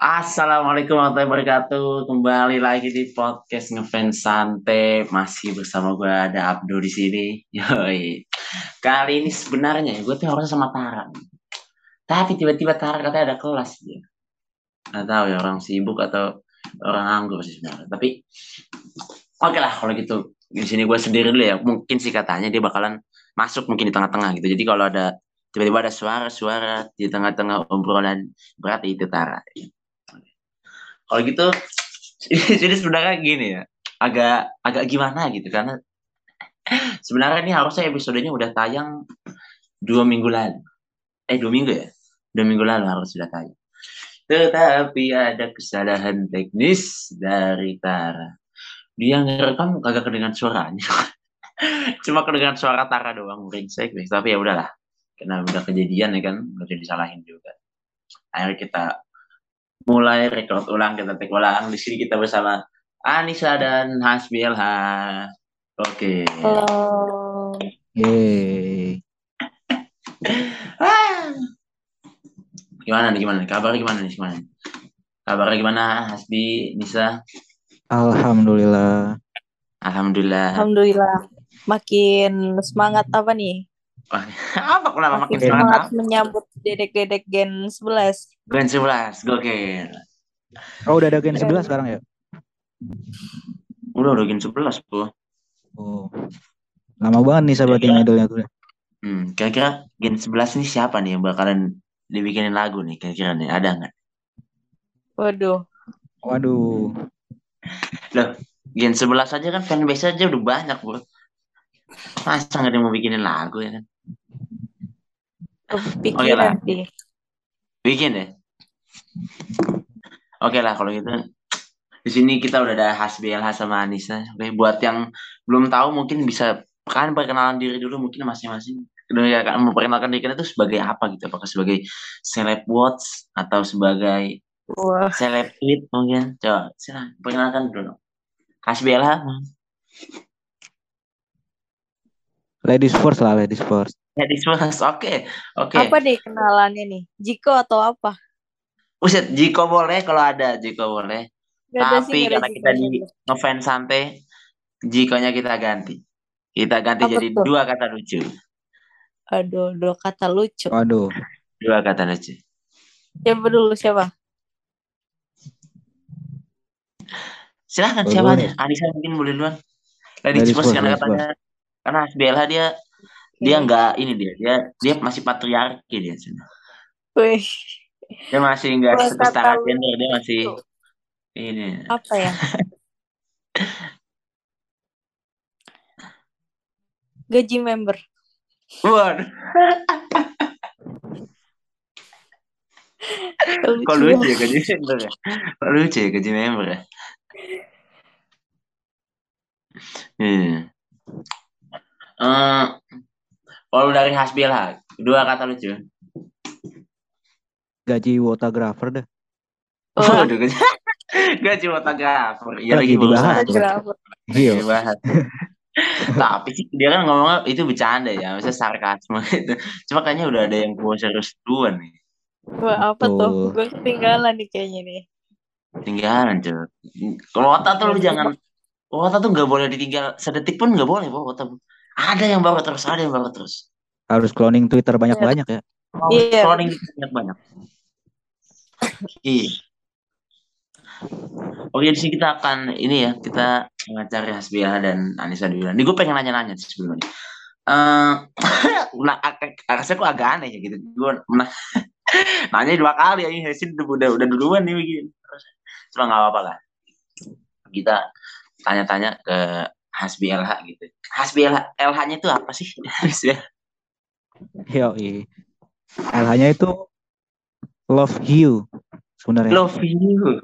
Assalamualaikum warahmatullahi wabarakatuh. Kembali lagi di podcast ngefans santai. Masih bersama gue ada Abdo di sini. Yoi. Kali ini sebenarnya gue tuh harusnya sama Tara. Tapi tiba-tiba Tara katanya ada kelas dia. Gak tahu ya orang sibuk atau orang nganggur sih sebenarnya. Tapi oke lah kalau gitu. Di sini gue sendiri dulu ya. Mungkin sih katanya dia bakalan masuk mungkin di tengah-tengah gitu. Jadi kalau ada tiba-tiba ada suara-suara di tengah-tengah obrolan berarti itu Tara. Kalau gitu jadi sebenarnya gini ya, agak agak gimana gitu karena sebenarnya ini harusnya episodenya udah tayang dua minggu lalu. Eh dua minggu ya? Dua minggu lalu harus sudah tayang. Tetapi ada kesalahan teknis dari Tara. Dia ngerekam kagak kedengan suaranya. Cuma kedengan suara Tara doang brengsek. Tapi ya udahlah. Karena udah kejadian ya kan, bisa disalahin juga. Akhirnya kita mulai record ulang kita take ulang di sini kita bersama Anissa dan Hasbi LH. Oke. Halo. Yeay. Ah. Gimana nih gimana nih? Kabar gimana nih gimana? Kabarnya gimana Hasbi, Nisa? Alhamdulillah. Alhamdulillah. Alhamdulillah. Makin semangat apa nih? Wah, apa kenapa makin Makin semangat? semangat menyambut dedek-dedek Gen 11. Gen 11, gokil. Oh udah ada Gen 11 sekarang ya? Udah udah Gen 11, Bu. Oh. Lama banget nih sahabat yang idolnya tuh. Hmm, kira-kira Gen 11 ini siapa nih yang bakalan dibikinin lagu nih kira-kira nih? Ada nggak? Waduh. Waduh. Loh, Gen 11 aja kan fanbase aja udah banyak, Bro. Masa nggak ada yang mau bikinin lagu ya kan? Kepikiran sih. Bikin deh. Oke lah kalau gitu. Di sini kita udah ada Hasbi LH sama Anissa. Oke, buat yang belum tahu mungkin bisa kan perkenalan diri dulu mungkin masing-masing. Ya kan memperkenalkan diri kita itu sebagai apa gitu? Apakah sebagai seleb watch atau sebagai Wah. seleb tweet mungkin? Coba silakan perkenalkan dulu. Hasbi LH. Ladies first lah, ladies first. Ladies first. Oke. Oke. Apa deh kenalannya nih? Jiko atau apa? Buset, Jiko boleh kalau ada, Jiko boleh. Gak Tapi sih, karena kita di ngefans santai, Jikonya kita ganti. Kita ganti Apa jadi tuh? dua kata lucu. Aduh, dua kata lucu. Waduh. Dua kata lucu. Siapa dulu siapa? Silahkan Oh, siapa aja. Anissa mungkin boleh duluan. Ladies Ladies first first, karena katanya karena Hasbiela dia dia Oke. nggak ini dia dia dia masih patriarki dia Wih, dia masih nggak setara gender dia masih lucu. ini Apa ya? Gaji member. waduh kok Lucu. lucu ya gaji member ya kok lucu ya gaji member ya Hmm. Eh, kalau dari Hasbiela dua kata lucu Gaji fotografer dah. Wah. Waduh, gaji, gaji fotografer. Iya Lagi dibahas. Fotografer. Iya. dibahas. Tapi sih dia kan ngomongnya itu bercanda ya, maksudnya sarkasme gitu. Cuma kayaknya udah ada yang mau serius duluan nih. Wah, apa tuh? Tuh. Gue ketinggalan nih kayaknya nih. Tinggalan cuy. Kalau Wata tuh lu jangan Wata tuh nggak boleh ditinggal sedetik pun nggak boleh Pak Wata. Ada yang baru terus, ada yang baru terus. Harus cloning Twitter banyak-banyak ya. Oh, Iya. cloning banyak banyak. Iya. Oke, di sini kita akan ini ya, kita mencari Hasbiah dan Anissa dulu. Ini gue pengen nanya-nanya sih sebelumnya. Nah, ag- rasanya kok agak aneh ya gitu. Gue nah, nanya dua kali ya, ini Hasin udah, udah, udah duluan nih begini. Terus, Cuma nggak apa-apa lah. Kita tanya-tanya ke Hasbi LH gitu. Hasbi LH, LH-nya itu apa sih? Yo, LH-nya itu love you sebenarnya. Love you.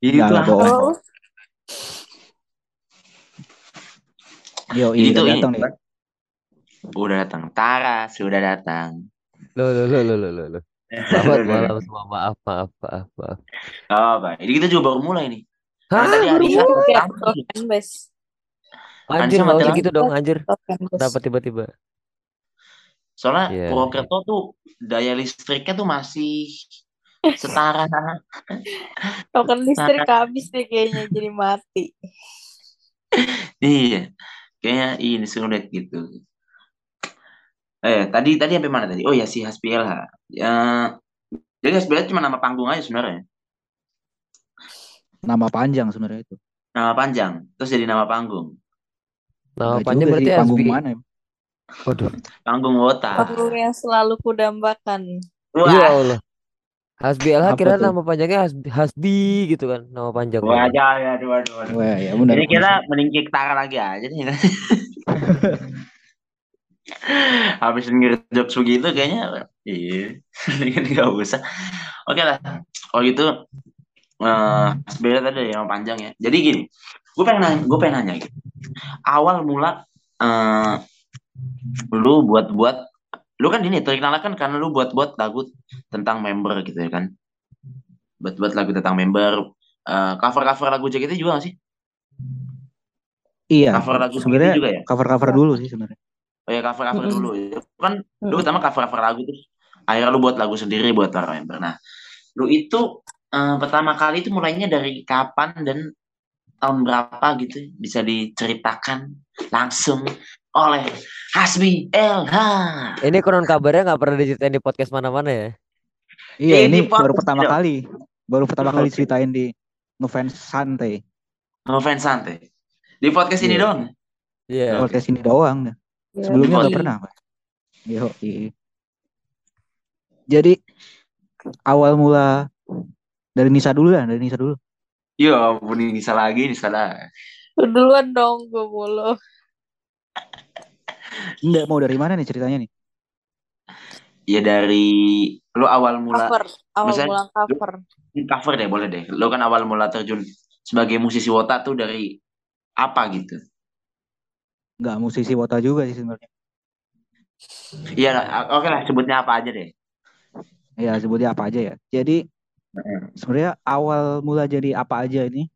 Itu apa? Oh, Yo, Ini udah tuh datang ini. nih. Udah datang. Tara sudah datang. Loh, loh, loh, loh, loh, loh, loh. Selamat malam semua. Maaf, maaf, maaf, maaf. Gak apa. Ini kita juga baru mulai nih. Hah? Anissa. Anjir, mati lampu. gitu dong, anjir. Kenapa tiba-tiba? Soalnya Iya. Purwokerto tuh daya listriknya tuh masih setara Token listrik habis deh kayaknya jadi mati. iya kayaknya ini sulit gitu eh tadi tadi sampai mana tadi oh ya si Haspiel ya jadi Haspiel cuma nama panggung aja sebenarnya Nama panjang sebenarnya itu. nama panjang terus jadi nama panggung Nama Nggak panjang juga berarti sih, panggung Hasbi. mana? ya? Waduh. panggung wota Panggung yang selalu kudambakan. Ya wah Allah. Hasbi Allah kira tuh? nama panjangnya Hasbi, Hasbi gitu kan nama panjang. wah ya aduh aduh aduh Wah, ya benar. jadi kita meningkik Tara lagi aja nih habis denger jokes begitu kayaknya iya mendingan nggak usah oke lah kalau gitu eh sebenarnya tadi yang panjang ya jadi gini gue pengen nanya, gue pengen nanya gitu. awal mula eh lu buat buat lu kan ini terkenal kan karena lu buat buat lagu tentang member gitu ya kan buat buat lagu tentang member cover cover lagu JKT juga gak sih Iya. cover lagu Sebenarnya juga ya cover-cover dulu sih sebenarnya. Oh ya cover cover Mm-mm. dulu. Itu kan lu pertama cover cover lagu terus akhirnya lu buat lagu sendiri buat para member. Nah, lu itu eh, pertama kali itu mulainya dari kapan dan tahun berapa gitu bisa diceritakan langsung oleh Hasbi LH. Ini konon kabarnya nggak pernah diceritain di podcast mana-mana ya. Iya, ini podcast baru pertama dong. kali. Baru pertama kali ceritain di ngefans santai. Ngefans santai. Di podcast ini Iya. doang. Iya. Oke. Podcast ini doang. Ya, Sebelumnya nggak Yoi. pernah. Pak. Yo, Jadi awal mula dari Nisa dulu lah, dari Nisa dulu. Ya ampun Nisa lagi, Nisa lagi. Lu duluan dong gue mulu. Enggak mau dari mana nih ceritanya nih? Ya dari lu awal mula Cover. Awal Misalnya- mula cover. cover deh boleh deh. Lu kan awal mula terjun sebagai musisi wota tuh dari apa gitu? Enggak musisi Wota juga sih sebenarnya. Iya, oke lah sebutnya apa aja deh. Ya sebutnya apa aja ya. Jadi. Sebenarnya awal mula jadi apa aja ini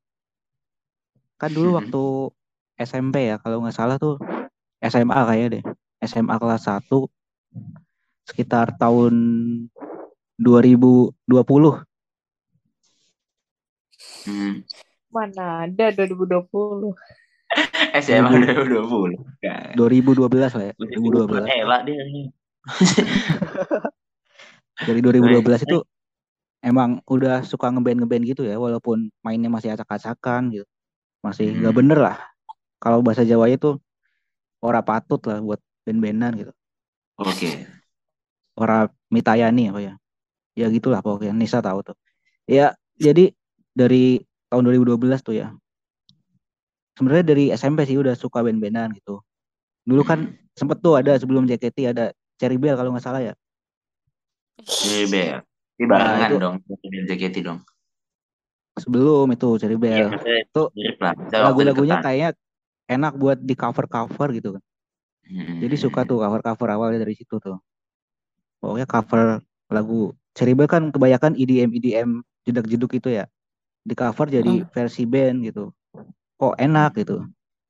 kan dulu Mhm. waktu SMP ya kalau nggak salah tuh SMA kayaknya deh SMA kelas 1 sekitar tahun 2020 Hmm. Mana ada 2020. SMA 2020. Kan. 2012 lah ya 2012 Elak dia. dari 2012 itu emang udah suka ngeband ngeband gitu ya walaupun mainnya masih acak-acakan gitu. Masih nggak Hmm. bener lah. Kalau bahasa Jawa itu ora patut lah buat band-bandan gitu. Oke. ora mitayani apa ya ya gitulah pokoknya Nisa tahu tuh. Ya jadi dari tahun 2012 tuh ya sebenarnya dari SMP sih udah suka band-bandan gitu. Dulu kan sempet tuh ada sebelum JKT ada Cherry Bell kalau nggak salah ya. Jadi Bel. Barengan Nah, itu- dong. dengan JKT dong. sebelum itu Cherry Iya, Bell mirip lah. Kita waktu lagu-lagunya kayaknya enak buat di cover cover gitu kan Hmm. jadi suka tuh cover cover awalnya dari situ tuh pokoknya cover lagu Cherry Bell kan kebanyakan EDM EDM jedak-jeduk itu ya di cover jadi versi band gitu kok enak gitu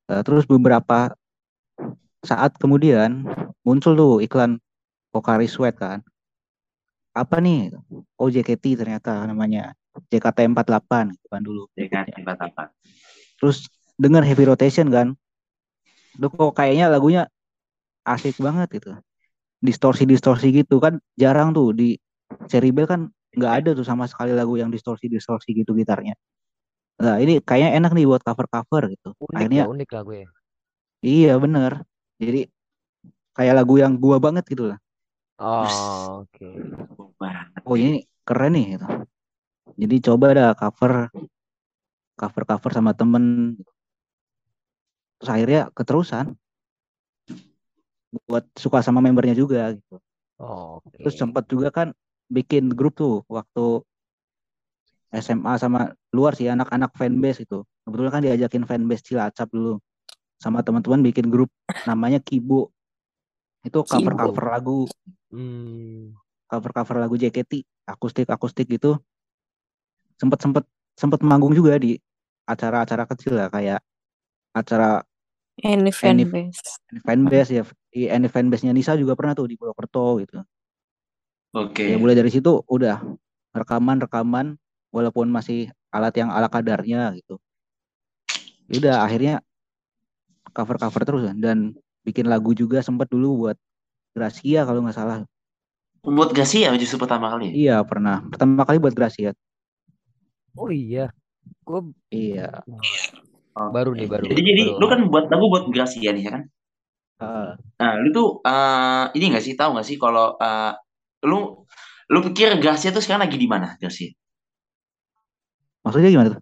Eh, terus beberapa saat kemudian muncul tuh iklan Pocari Sweat kan apa nih? Oh JKT ternyata namanya. JKT48 gitu kan dulu. JKT 48. terus denger heavy rotation kan? Lu kok kayaknya lagunya asik banget gitu. Distorsi distorsi gitu kan? Jarang tuh di Bell kan nggak ada tuh sama sekali lagu yang distorsi distorsi gitu gitarnya. Nah ini kayaknya enak nih buat cover cover gitu. Unik akhirnya ya, unik lagu ya. iya bener. Jadi kayak lagu yang gua banget gitu lah. Oh, oke. Wah, oh ini keren nih gitu. Jadi coba dah cover cover cover sama temen. Terus akhirnya keterusan. Buat suka sama membernya juga gitu. Oh, oke. terus sempat juga kan bikin grup tuh waktu SMA sama luar sih anak-anak fanbase itu kebetulan kan diajakin fanbase Cilacap dulu. Sama teman-teman bikin grup namanya Kibo. Itu cover cover lagu. Hmm. Cover cover lagu JKT akustik akustik gitu sempet sempet sempet manggung juga di acara-acara kecil lah kayak acara Any Any- fanbase. fanbase ya di any fanbase nya Nisa juga pernah tuh di Purwokerto gitu Oke. ya mulai dari situ udah rekaman-rekaman walaupun masih alat yang ala kadarnya gitu. Ya udah akhirnya cover-cover terus dan bikin lagu juga sempat dulu buat Gracia kalau nggak salah. Buat Gracia justru pertama kali. ya? Iya pernah. Pertama kali buat Gracia. Oh iya. Gue Iya. baru nih baru. Jadi jadi baru. lu kan buat lagu buat Gracia nih ya kan? Heeh. Nah, lu tuh eh, ini nggak sih tahu nggak sih kalau eh, lu lu pikir Gracia tuh sekarang lagi di mana Gracia? maksudnya gimana tuh?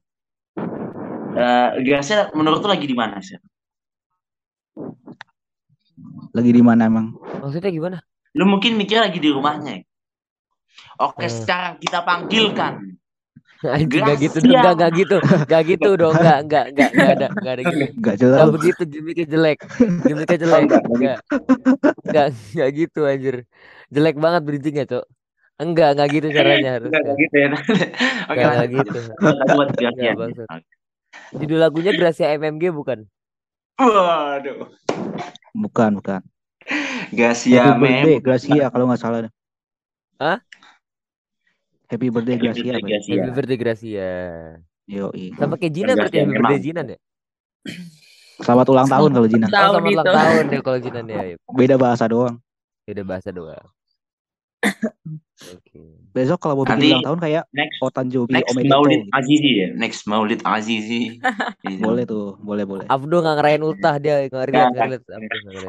Eh, Gracia menurut lu lagi di mana sih? Lagi di mana emang? Maksudnya gimana? Lu mungkin mikir lagi di rumahnya. ya? Oke, Eh. sekarang kita panggilkan. Anjing gak gitu dong, gak, gak gitu. Gak gitu dong, gak, gak, gak, gak ada, gak ada gitu. Gak Gak jelas. begitu, gimmicknya jelek. Gimmicknya jelek. enggak, Gak, gak, gak gitu anjir. Jelek banget bridgingnya, Cok. Enggak, enggak gitu caranya Enggak, harusnya. enggak gitu ya. Oke, Enggak, enggak gitu. Enggak. Judul lagunya Gracia MMG bukan? Waduh. Bukan, bukan. Gracia Happy birthday mem. Gracia kalau nggak salah. Hah? Happy birthday Happy Gracia. birthday, Pak. Gracia. Happy birthday Gracia. Yoi. Sama kayak Jinan berarti Happy birthday. Jinan ya? Selamat ulang tahun kalau Jina. Oh, Tahun selamat ulang tahun ya kalau Jinan ya. Beda bahasa doang. Beda bahasa doang. Oke. Besok kalau mau bikin Nanti ulang tahun kayak next Otanjobi next Omedeto Maulid gitu. Azizi ya. Next Maulid Azizi. Boleh tuh, boleh boleh. Abdo nggak ngerayain ultah dia. Abdo nggak ngerayain.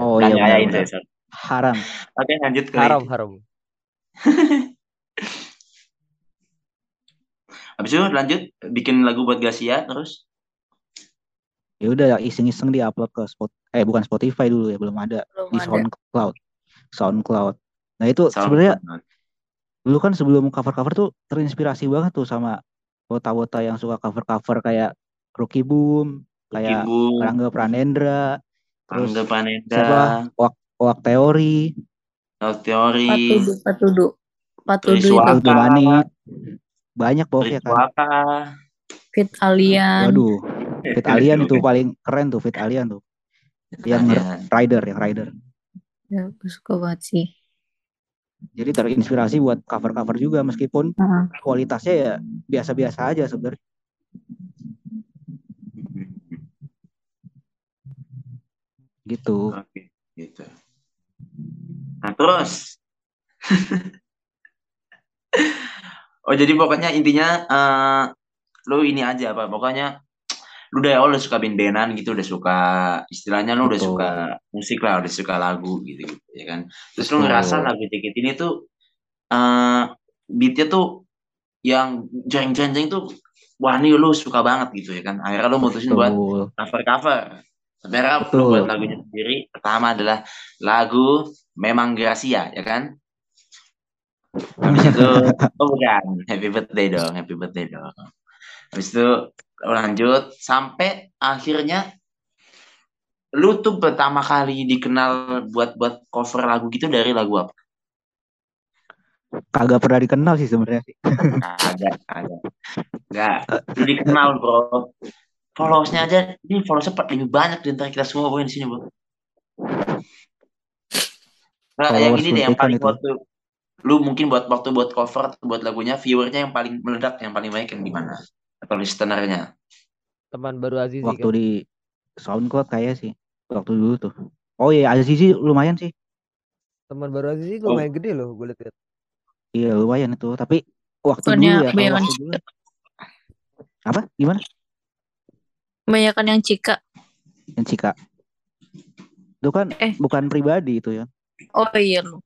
Oh iya saya, sorry. Haram. Oke, lanjut ke Haram haram. Habis itu lanjut bikin lagu buat Gracia terus. Ya udah iseng-iseng di upload ke Spot eh bukan Spotify dulu ya, belum ada Belum di ada. SoundCloud. SoundCloud. Nah, itu sebenarnya dulu kan sebelum cover-cover tuh terinspirasi banget tuh sama wota-wota yang suka cover-cover kayak Rocky Boom, kayak Ibu, Rangga Pranendra, terus Angga Panenda, siapa? Wak, Wak Teori, Health Theory, Patudu, patudu. Patudu Manit. Banyak pokoknya kan. Fit Alien. Waduh, Fit Alien itu paling keren tuh Fit Alien tuh. Yang Kalian. rider, yang rider. Ya, aku suka banget sih. Jadi terinspirasi buat cover-cover juga meskipun Heeh. kualitasnya ya biasa-biasa aja sebenarnya. Gitu. Oke, gitu. Nah, terus. oh, jadi pokoknya intinya eh lu ini aja apa? Pokoknya lu udah awal udah suka band-bandan gitu, udah suka istilahnya lu udah Betul. suka musik lah, udah suka lagu gitu, gitu ya kan. Terus lu Betul. ngerasa lagu dikit ini tuh eh beatnya tuh yang jeng-jeng-jeng tuh wah ini lu suka banget gitu ya kan. Akhirnya lu mutusin buat Betul. cover-cover. Sebenarnya Betul. lu buat lagunya sendiri. Pertama adalah lagu Memang Gracia, ya kan? Habis itu, oh bukan, Happy Birthday dong, Happy Birthday dong. Habis itu lu lanjut sampai akhirnya lu tuh pertama kali dikenal buat buat cover lagu gitu dari lagu apa? Kagak pernah dikenal sih sebenarnya sih. Kagak, kagak. Enggak, lu dikenal bro. Followersnya aja, ini followersnya lebih banyak di antara kita semua pokoknya di sini bro. Nah, yang ini deh yang paling itu. waktu lu mungkin buat waktu buat cover buat lagunya viewernya yang paling meledak yang paling banyak yang gimana atau listenernya Teman baru Azizi Waktu kan. di SoundCloud kayak sih. Waktu dulu tuh. Oh iya, Azizi lumayan sih. Teman baru Azizi Oh. lumayan gede loh gue lihat. Iya lumayan itu. Tapi waktu Bukannya dulu ya. Dulu. Apa? Gimana? Kebanyakan yang Cika. Yang Cika. Itu kan Eh. bukan pribadi itu ya. Oh iya lu.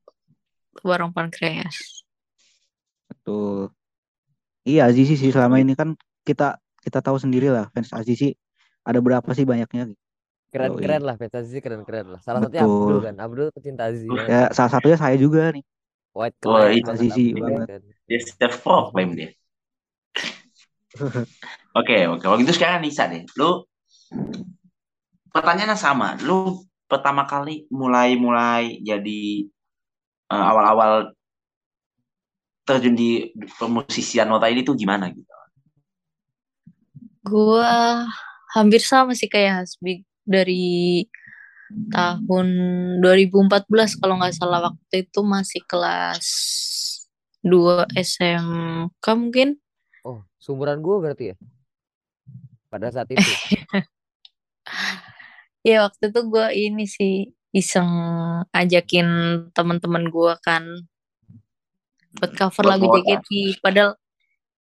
Barang Pankreas. Betul. Iya Azizi sih selama ini kan kita kita tahu sendiri lah fans Azizi ada berapa sih banyaknya. Keren Yoi. keren lah fans Azizi keren keren lah. Salah satunya. Abdul kan. Abdul pecinta Azizi banget. Ya salah satunya saya juga nih. White Oh, client iya, Azizi banget. dia self proclaim dia oke oke kalau gitu sekarang Nisa deh lu pertanyaannya sama lu pertama kali mulai mulai jadi eh, awal-awal terjun di permusisian nota ini tuh gimana gitu Gua hampir sama sih kayak Hasbi dari tahun 2014 kalau nggak salah waktu itu masih kelas dua SMK mungkin. Oh, seumuran gue berarti ya? Pada saat itu. Ya waktu itu gue ini sih iseng ajakin teman-teman gue kan buat cover Buat lagu JKT. Padahal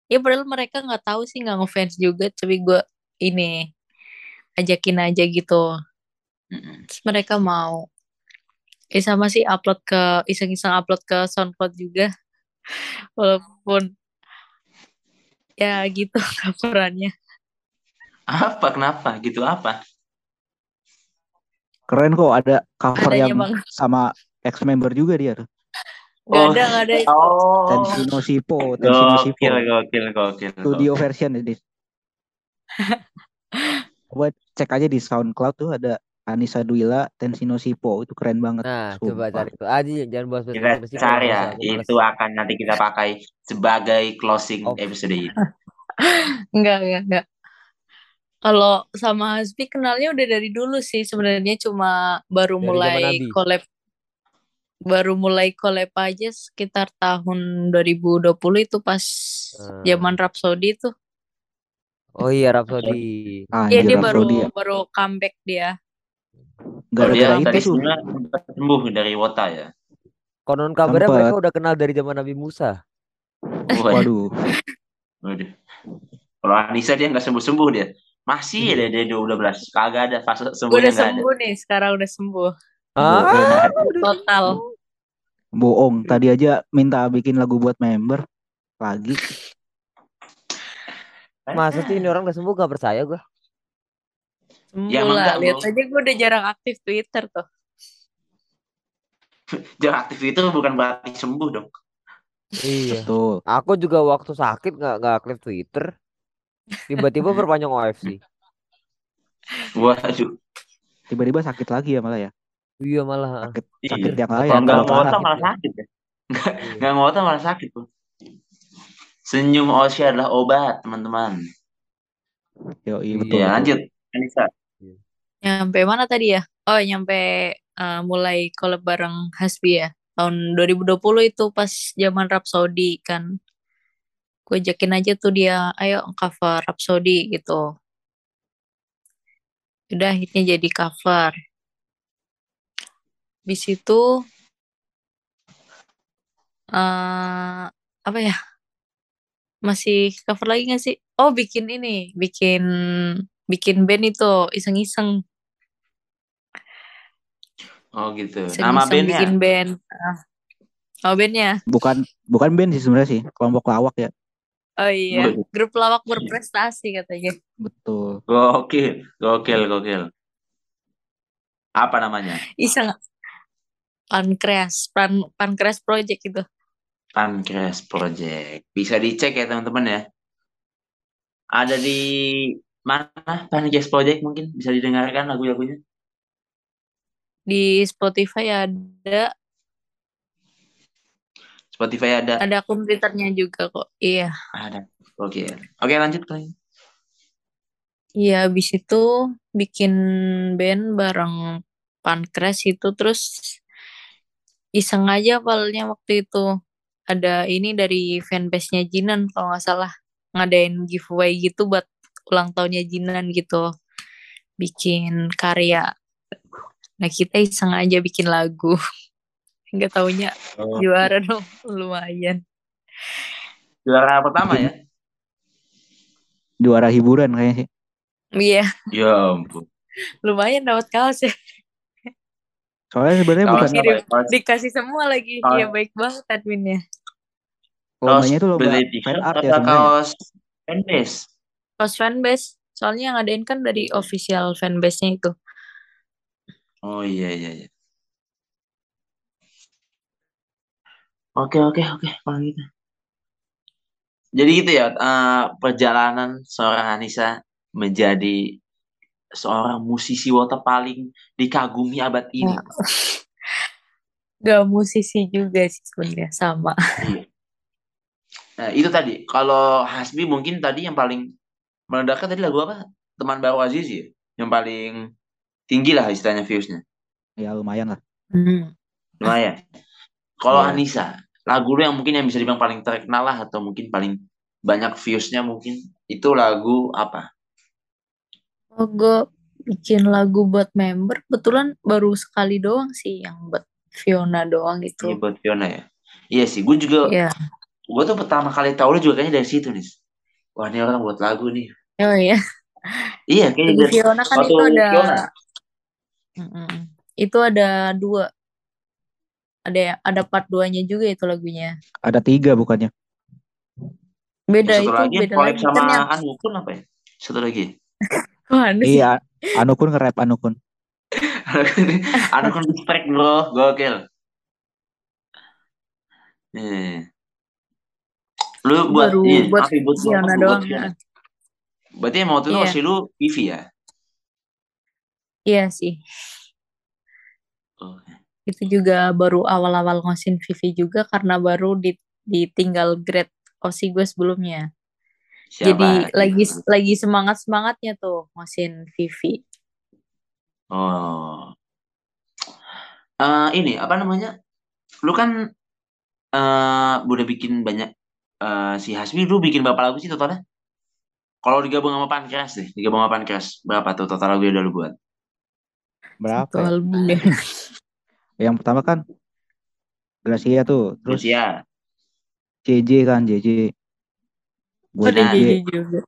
ya padahal mereka nggak tahu sih nggak ngefans juga, tapi gue ini ajakin aja gitu. Terus mereka mau. Eh sama sih upload ke iseng-iseng upload ke SoundCloud juga. Walaupun ya gitu coverannya. Apa kenapa gitu apa? Keren kok ada cover Adanya yang Bang. sama ex member juga dia tuh. Gak Oh. ada, gak ada itu. Oh. Tensino Sipo, Tensino Sipo. Gokil, gokil, gokil. Studio version ini. Coba cek aja di SoundCloud tuh ada Anissa Duila, Tensino Sipo itu keren banget. Nah, coba cari tuh. Aji jangan bahas Kita cari ya, itu akan nanti kita pakai sebagai closing Oh. episode ini. Enggak, enggak, enggak. Kalau sama Hasbi kenalnya udah dari dulu sih sebenarnya cuma baru Dari mulai collab baru mulai collab aja sekitar tahun 2020 itu pas Hmm. zaman Rhapsody itu. Oh iya Rhapsody. Ah, Iya dia baru Rhapsody ya. baru comeback dia. Oh, Gara-gara dia dari itu tuh. sembuh dari Wota ya. Konon kabarnya Sempet. mereka udah kenal dari zaman Nabi Musa. Waduh. Waduh. Waduh. Kalau Anissa dia nggak sembuh-sembuh dia. Masih Iya. ada dia 12. Kagak ada fase sembuhnya Udah nggak ada. sembuh nih, sekarang udah sembuh Ah, total. Bohong. Tadi aja minta bikin lagu buat member. Lagi. masa sih ini orang udah sembuh gak percaya gue. Sembuh Ya, enggak, Lihat aja gue udah jarang aktif Twitter tuh. Jangan aktif itu bukan berarti sembuh dong. Iya. Tuh. Aku juga waktu sakit nggak nggak aktif Twitter. Tiba-tiba perpanjang OFC. Waduh. Tiba-tiba sakit lagi ya malah ya. Iya malah. Sakit, Iya. sakit yang Kalau lain. Kalau nggak parah. malah sakit ya. Nggak Iya. nggak ngota malah sakit tuh. Senyum Osya adalah obat, teman-teman. Yoi, Iya. betul. Ya, lanjut. Anissa. Nyampe mana tadi ya? Oh, nyampe eh, mulai collab bareng Hasbi ya. Tahun 2020 itu pas zaman Rhapsody kan. Gue ajakin aja tuh dia, ayo cover Rhapsody gitu. Udah akhirnya jadi cover. Di situ eh apa ya? Masih cover lagi gak sih? Oh, bikin ini, bikin bikin band itu iseng-iseng Oh gitu. Iseng-iseng Nama bandnya? bikin band. Ah. Oh bandnya? Bukan bukan band sih sebenarnya sih. Kelompok lawak ya. Oh iya, grup lawak berprestasi katanya. Betul. Gokil, gokil, gokil. Apa namanya? Iseng. Pankreas, pan Pankreas Project itu. Pancreas Project. Bisa dicek ya teman-teman ya. Ada di mana Pancreas Project mungkin bisa didengarkan lagu-lagunya. Di Spotify ada, Spotify ada. ada akun Twitternya juga kok. Iya. Ada. Oke. Oke lanjut Clay. Iya, habis itu bikin band bareng Pankreas itu terus iseng aja awalnya waktu itu. Ada ini dari fanbase-nya Jinan kalau nggak salah ngadain giveaway gitu buat ulang tahunnya Jinan gitu. Bikin karya. Nah kita iseng aja bikin lagu. Nggak taunya Oh. juara dong, lumayan. Juara pertama ya. Juara hiburan kayaknya sih. Iya, Ya ampun. lumayan dapat kaos ya. Soalnya sebenarnya bukan apa ya? Dikasih semua lagi. Kaos- Iya baik banget adminnya. lombanya itu lomba beli fan art ya kaos fanbase? Kaos fanbase. Soalnya yang ngadain kan dari official fanbase-nya itu. Oh iya iya iya. Oke oke oke kalau gitu. Jadi gitu ya eh, perjalanan seorang Anissa menjadi seorang musisi wota paling dikagumi abad ini. Ya. Gak musisi juga sih sebenarnya sama. Iya. Nah, itu tadi. Kalau Hasbi mungkin tadi yang paling meledaknya tadi lagu apa? Teman baru Aziz ya? Yang paling tinggi lah istilahnya viewsnya. Ya lumayan lah. Hmm. Lumayan. Kalau Iya. Anissa, lagu lu yang mungkin yang bisa dibilang paling terkenal lah atau mungkin paling banyak viewsnya mungkin itu lagu apa? Oh, gue bikin lagu buat member, kebetulan baru sekali doang sih yang buat Fiona doang Ini itu. buat Fiona ya. Iya sih, gue juga, Iya. gue tuh pertama kali tahu lu juga kayaknya dari situ nih. Wah ini orang buat lagu nih. Oh iya. Iya kayaknya dari Fiona kan itu ada Fiona. Itu ada dua. Ada ada part duanya juga itu lagunya. Ada tiga bukannya. Beda satu itu lagi beda lagi sama yang Anu Kun apa ya? Satu lagi. mana sih? Iya, Anu kun nge-rap Anu kun. Anu Kun respect bro, gokil. Nih. Lu buat Baru ini, buat apa buat Fiona buat doang. Fiona. ya. Berarti emang waktu itu Iya. masih lu Vivi ya? Iya sih. Oke. Itu juga baru awal-awal ngosin Vivi juga karena baru di- ditinggal grade OSI gue sebelumnya. Jadi Siapa? lagi lagi semangat semangatnya tuh ngosin Vivi. Oh. Eh ini apa namanya? Lu kan eh udah bikin banyak eh si Hasbi lu bikin berapa lagu sih totalnya? Kalau digabung sama Pankreas deh, digabung sama Pankreas, berapa tuh total lagu yang udah lu buat? Berapa Satu ya? album deh. Yang pertama kan Gracia tuh, Terus ya, JJ kan JJ. Ada Nah, JJ JJ juga.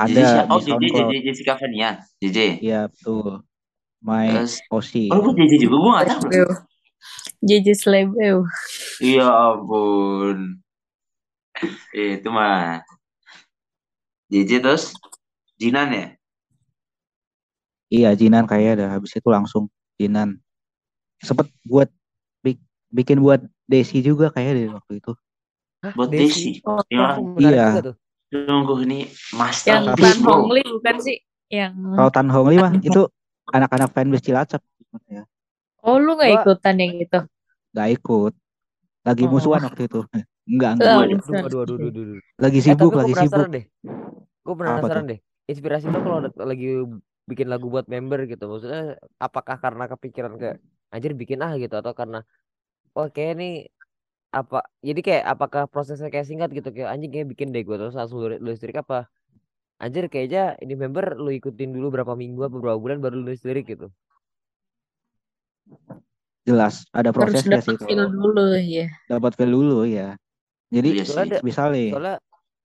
JJ ada siapa? di Oh, JJ, JJ. Jessica Fania, JJ. Iya betul. My Terus, Osi. oh buat JJ juga, gue gak tahu. Slebeo. JJ Slebeo. Iya ampun. Itu mah. JJ terus, Jinan ya? Iya Jinan kayak ada. Habis itu langsung Jinan. Sempet buat bik- bikin buat Desi juga kayak deh waktu itu. Hah, Buat Desi. Desi. Oh, Ya, Oh, menarik Iya. Tuh. Sungguh ini yang masterpiece Tapi- Tan bro. Hong Lee bukan sih? Yang Kalau Tan Hong Lee mah itu anak-anak fanbase Cilacap. Ya. Oh lu nggak Gua- ikutan yang itu? Gak ikut. Lagi Oh. musuhan waktu itu. Enggak, enggak. Aduh, aduh, aduh, aduh, aduh. Lagi Eh, sibuk, lagi sibuk. deh. Gue penasaran deh. Inspirasi lo kalau ada- lagi bikin lagu buat member gitu. Maksudnya apakah karena kepikiran ke anjir bikin ah gitu atau karena oh kayak nih apa jadi kayak apakah prosesnya kayak singkat gitu kayak anjing kayak bikin deh gue terus langsung lu nulis lirik apa anjir kayaknya ini member lu ikutin dulu berapa minggu apa berapa bulan baru lu nulis lirik gitu Jelas, ada Harus prosesnya sih dapat feel kalau dulu ya. dapat feel dulu ya. Jadi Iya sih. soalnya misalnya soalnya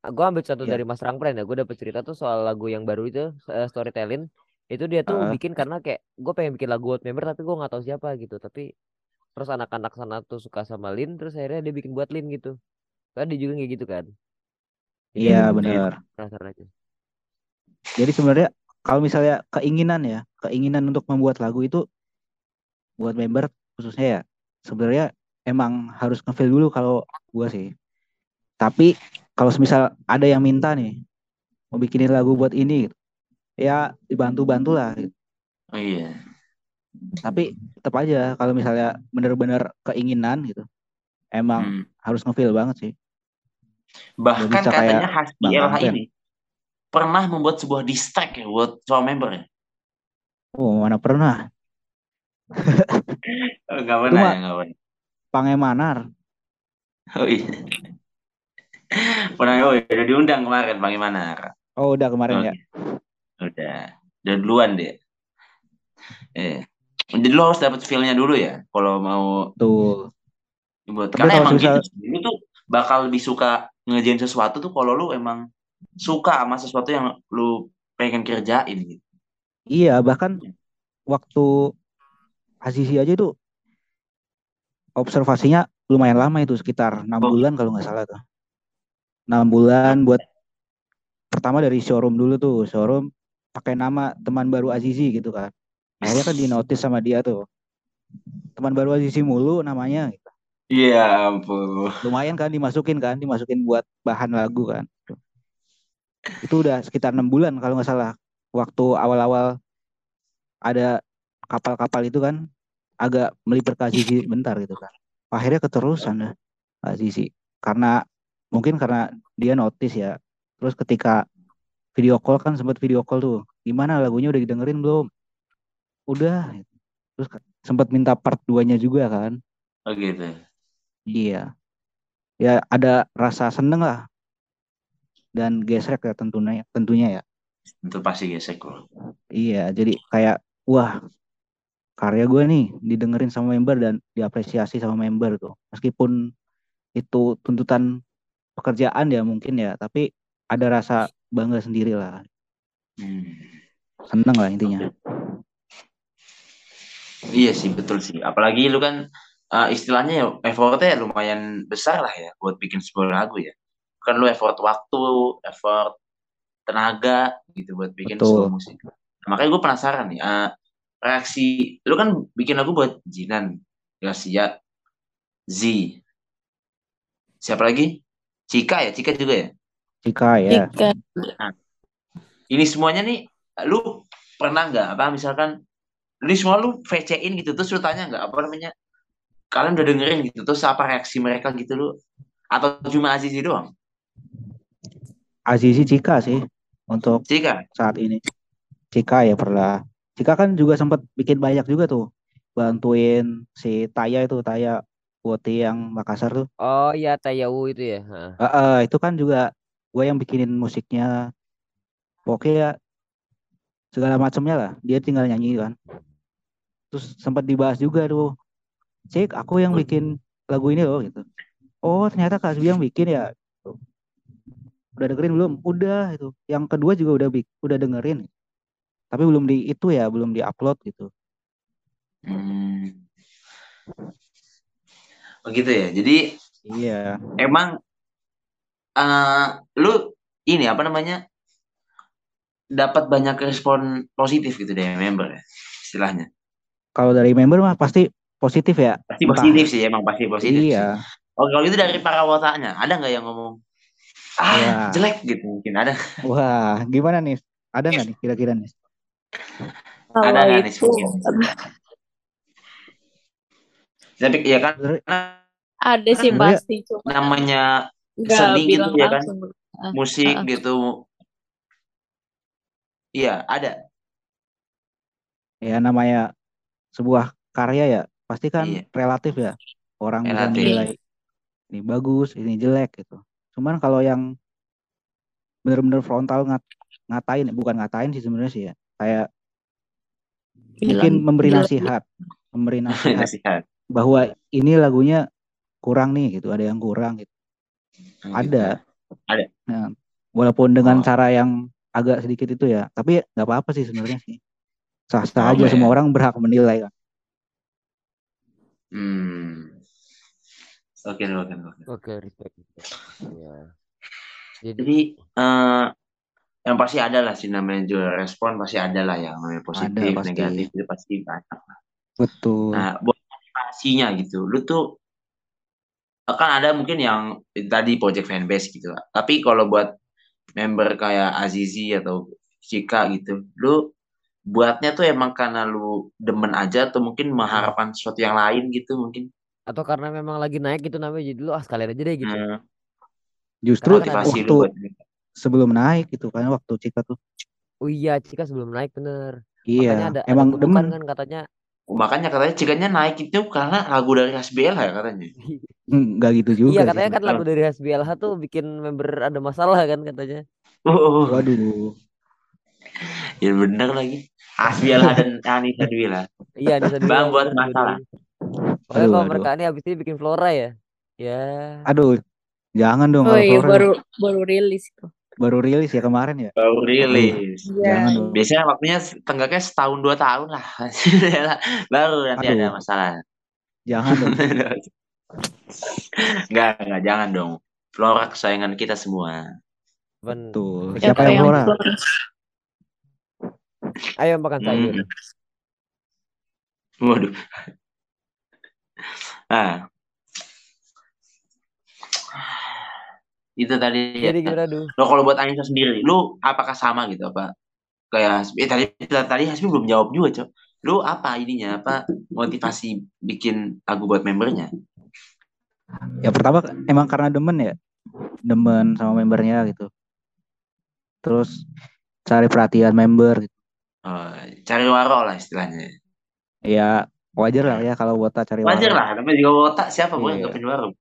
gue ambil contoh Iya. dari Mas Rangpren ya gue dapet cerita tuh soal lagu yang baru itu eh, storytelling itu dia tuh Heeh. bikin karena kayak gue pengen bikin lagu buat member tapi gue nggak tahu siapa gitu tapi terus anak-anak sana tuh suka sama Lin terus akhirnya dia bikin buat Lin gitu kan dia juga kayak gitu kan iya benar. aja Jadi sebenarnya kalau misalnya keinginan ya, keinginan untuk membuat lagu itu buat member khususnya ya, sebenarnya emang harus ngefeel dulu kalau gua sih. Tapi kalau misal ada yang minta nih mau bikinin lagu buat ini gitu, ya dibantu-bantu lah gitu. Oh iya. Tapi tetap aja kalau misalnya bener-bener keinginan gitu, emang Hmm. harus ngefeel banget sih. Bahkan katanya kayak Hasbi LH ini pernah membuat sebuah diss track ya buat soal member ya. Oh mana pernah? Oh, Gak pernah Cuma- ya, gak pernah. Pangemanar. Oh iya. Pernah, oh iya, udah diundang kemarin bagaimana? Oh udah kemarin ya. Udah. Udah duluan deh. Eh. Jadi lo harus dapet feel-nya dulu ya kalau mau Tuh. buat Tapi karena emang misal- gitu lu tuh bakal lebih suka ngerjain sesuatu tuh kalau lu emang suka sama sesuatu yang lu pengen kerjain gitu. Iya, bahkan waktu Azizi aja itu observasinya lumayan lama itu sekitar enam Oh. bulan kalau nggak salah tuh. Enam bulan buat pertama dari showroom dulu tuh, showroom pakai nama teman baru Azizi gitu kan. Akhirnya kan di notice sama dia tuh. Teman baru Azizi mulu namanya. gitu. Iya ampun. Lumayan kan dimasukin kan, dimasukin buat bahan lagu kan. Itu udah sekitar enam bulan kalau nggak salah. Waktu awal-awal ada kapal-kapal itu kan agak melipir ke Azizi bentar gitu kan. Akhirnya keterusan dah Azizi. Karena mungkin karena dia notice ya. Terus ketika video call kan sempat video call tuh. Gimana lagunya udah didengerin belum? Udah. Terus sempat minta part 2-nya juga kan. Oh gitu. Iya. ya ada rasa seneng lah dan gesrek ya tentunya tentunya ya Itu pasti gesek loh. iya jadi kayak wah karya gue nih didengerin sama member dan diapresiasi sama member tuh meskipun itu tuntutan pekerjaan ya mungkin ya tapi ada rasa bangga sendiri lah Hmm. seneng lah intinya Iya sih betul sih. Apalagi lu kan eh, istilahnya ya effortnya lumayan besar lah ya buat bikin sebuah lagu ya. Kan lu effort waktu, effort tenaga gitu buat bikin Betul. sebuah musik. Nah, makanya gue penasaran nih, eh, reaksi lu kan bikin lagu buat Jinan, Gracia, Z, siapa lagi? Cika ya, Cika juga ya. Cika ya Jika Ini semuanya nih, lu pernah nggak apa misalkan ini semua lu VC-in gitu terus lu tanya nggak apa namanya kalian udah dengerin gitu terus apa reaksi mereka gitu lu? Atau cuma Azizi doang? Azizi Cika sih untuk Cika? saat ini. Cika ya pernah. Cika kan juga sempat bikin banyak juga tuh. Bantuin si Taya itu Taya Woti yang Makassar tuh. Oh iya Tayawu itu ya. Heeh. Eh, eh, itu kan juga gue yang bikinin musiknya. Pokoknya segala macamnya lah. Dia tinggal nyanyi kan. Terus sempat dibahas juga tuh cek aku yang bikin lagu ini loh gitu. Oh ternyata Kak Asbi yang bikin ya? Udah dengerin belum? Udah itu yang kedua juga udah udah dengerin. Tapi belum di itu ya belum diupload gitu. Hmm. begitu ya? Jadi iya. emang eh lu ini apa namanya dapat banyak respon positif gitu dari member ya istilahnya kalau dari member mah pasti positif ya pasti Entah. positif sih emang pasti positif sih. iya oh kalau gitu dari para wotanya ada nggak yang ngomong ah Ya. jelek gitu mungkin ada wah gimana nih ada nggak nih kira-kira nih kalau ada nggak nih itu mungkin tapi ya kan ada sih pasti cuma namanya seni gitu ya kan? langsung. Ah, musik ah. gitu iya ada. Ya namanya sebuah karya ya pasti kan Iya. relatif ya. Orang bisa menilai ini bagus ini jelek gitu. Cuman kalau yang bener-bener frontal ngat ngatain bukan ngatain sih sebenarnya sih ya kayak mungkin memberi nasihat memberi nasihat nasihat. bahwa ini lagunya kurang nih gitu ada yang kurang gitu. Ada. Ada. Nah, walaupun dengan Oh. cara yang agak sedikit itu ya tapi nggak apa-apa sih sebenarnya sih sah-sah aja ya. semua orang berhak menilai kan hmm oke oke oke Oke, respect. Iya. Jadi jadi eh yang pasti ada lah sih namanya juga respon pasti ada lah yang namanya positif pasti. negatif itu pasti banyak betul Nah, buat motivasinya gitu, lu tuh kan ada mungkin yang tadi project fanbase gitu. Tapi kalau buat member kayak Azizi atau Cika gitu, lu buatnya tuh emang karena lu demen aja atau mungkin mengharapkan sesuatu yang lain gitu mungkin. atau karena memang lagi naik gitu namanya jadi lu ah sekalian aja deh gitu. Hmm, justru Karena kan waktu lu buat sebelum naik gitu kan waktu Cika tuh Oh iya, Cika sebelum naik bener. Makanya iya ada emang ada demen kan katanya makanya katanya Cikanya naik itu karena lagu dari Hasbiel ya katanya. Hmm, nggak gitu juga Iya sih katanya kan lagu dari HSBLH tuh bikin member ada masalah kan katanya. Oh, waduh ya bener lagi. Hasbiel dan Anissa Dwila. Iya Nisa Dwi Bang buat masalah. Aduh, kalau mereka ini habis ini bikin Flora ya. Ya. aduh jangan dong Oh iya Flora baru baru rilis itu. Baru rilis ya kemarin ya Baru rilis. Jangan dong Biasanya waktunya tenggaknya setahun dua tahun lah. Baru nanti ada Aduh. masalah. jangan dong Enggak, enggak, jangan dong. Flora kesayangan kita semua. Tuh Siapa siapa yang Flora ayo makan sayur. Hmm. Waduh. Nah. Itu tadi ya. Jadi gimana duh? Lo kalau buat Anissa sendiri, lu apakah sama gitu apa? Kayak eh, tadi tadi Hasbi belum jawab juga, Cok. Lu apa ininya? Apa motivasi bikin lagu buat membernya? ya pertama emang karena demen ya demen sama membernya gitu terus cari perhatian member gitu. Oh, cari waro lah istilahnya. ya wajar lah ya kalau wota cari Wajar waro. lah, namanya juga otak siapa gue yang Iya. gak punya warung.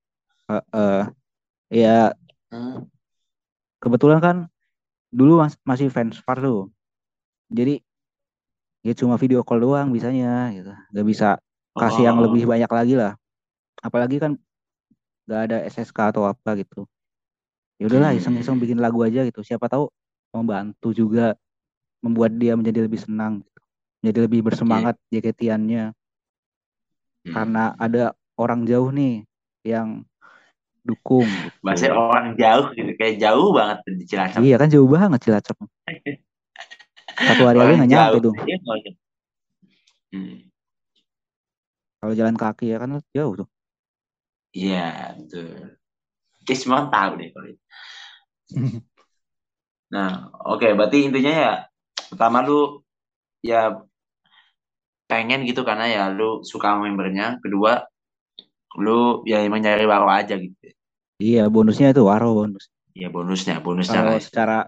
Eh, eh. ya Hmm. kebetulan kan dulu mas- masih fans Far tuh jadi ya cuma video call doang bisanya gitu nggak bisa kasih yang Oh. lebih banyak lagi lah apalagi kan nggak ada SSK atau apa gitu ya udahlah Hmm. iseng-iseng bikin lagu aja gitu siapa tahu membantu juga membuat dia menjadi lebih senang gitu. menjadi lebih bersemangat JKT-annya Hmm. karena ada orang jauh nih yang dukung gitu. Bahasa orang jauh gitu, kayak jauh banget di Cilacap. iya kan jauh banget Cilacap satu hari aja nggak nyampe Iya, orang- Hmm. kalau jalan kaki ya kan jauh tuh Iya, betul. Oke, semua tahu deh kalau itu. Nah, oke, berarti intinya ya pertama lu ya pengen gitu karena ya lu suka membernya. Kedua, lu ya emang nyari waro aja gitu. iya bonusnya itu waro bonus Ya bonusnya, bonusnya kalau lah. secara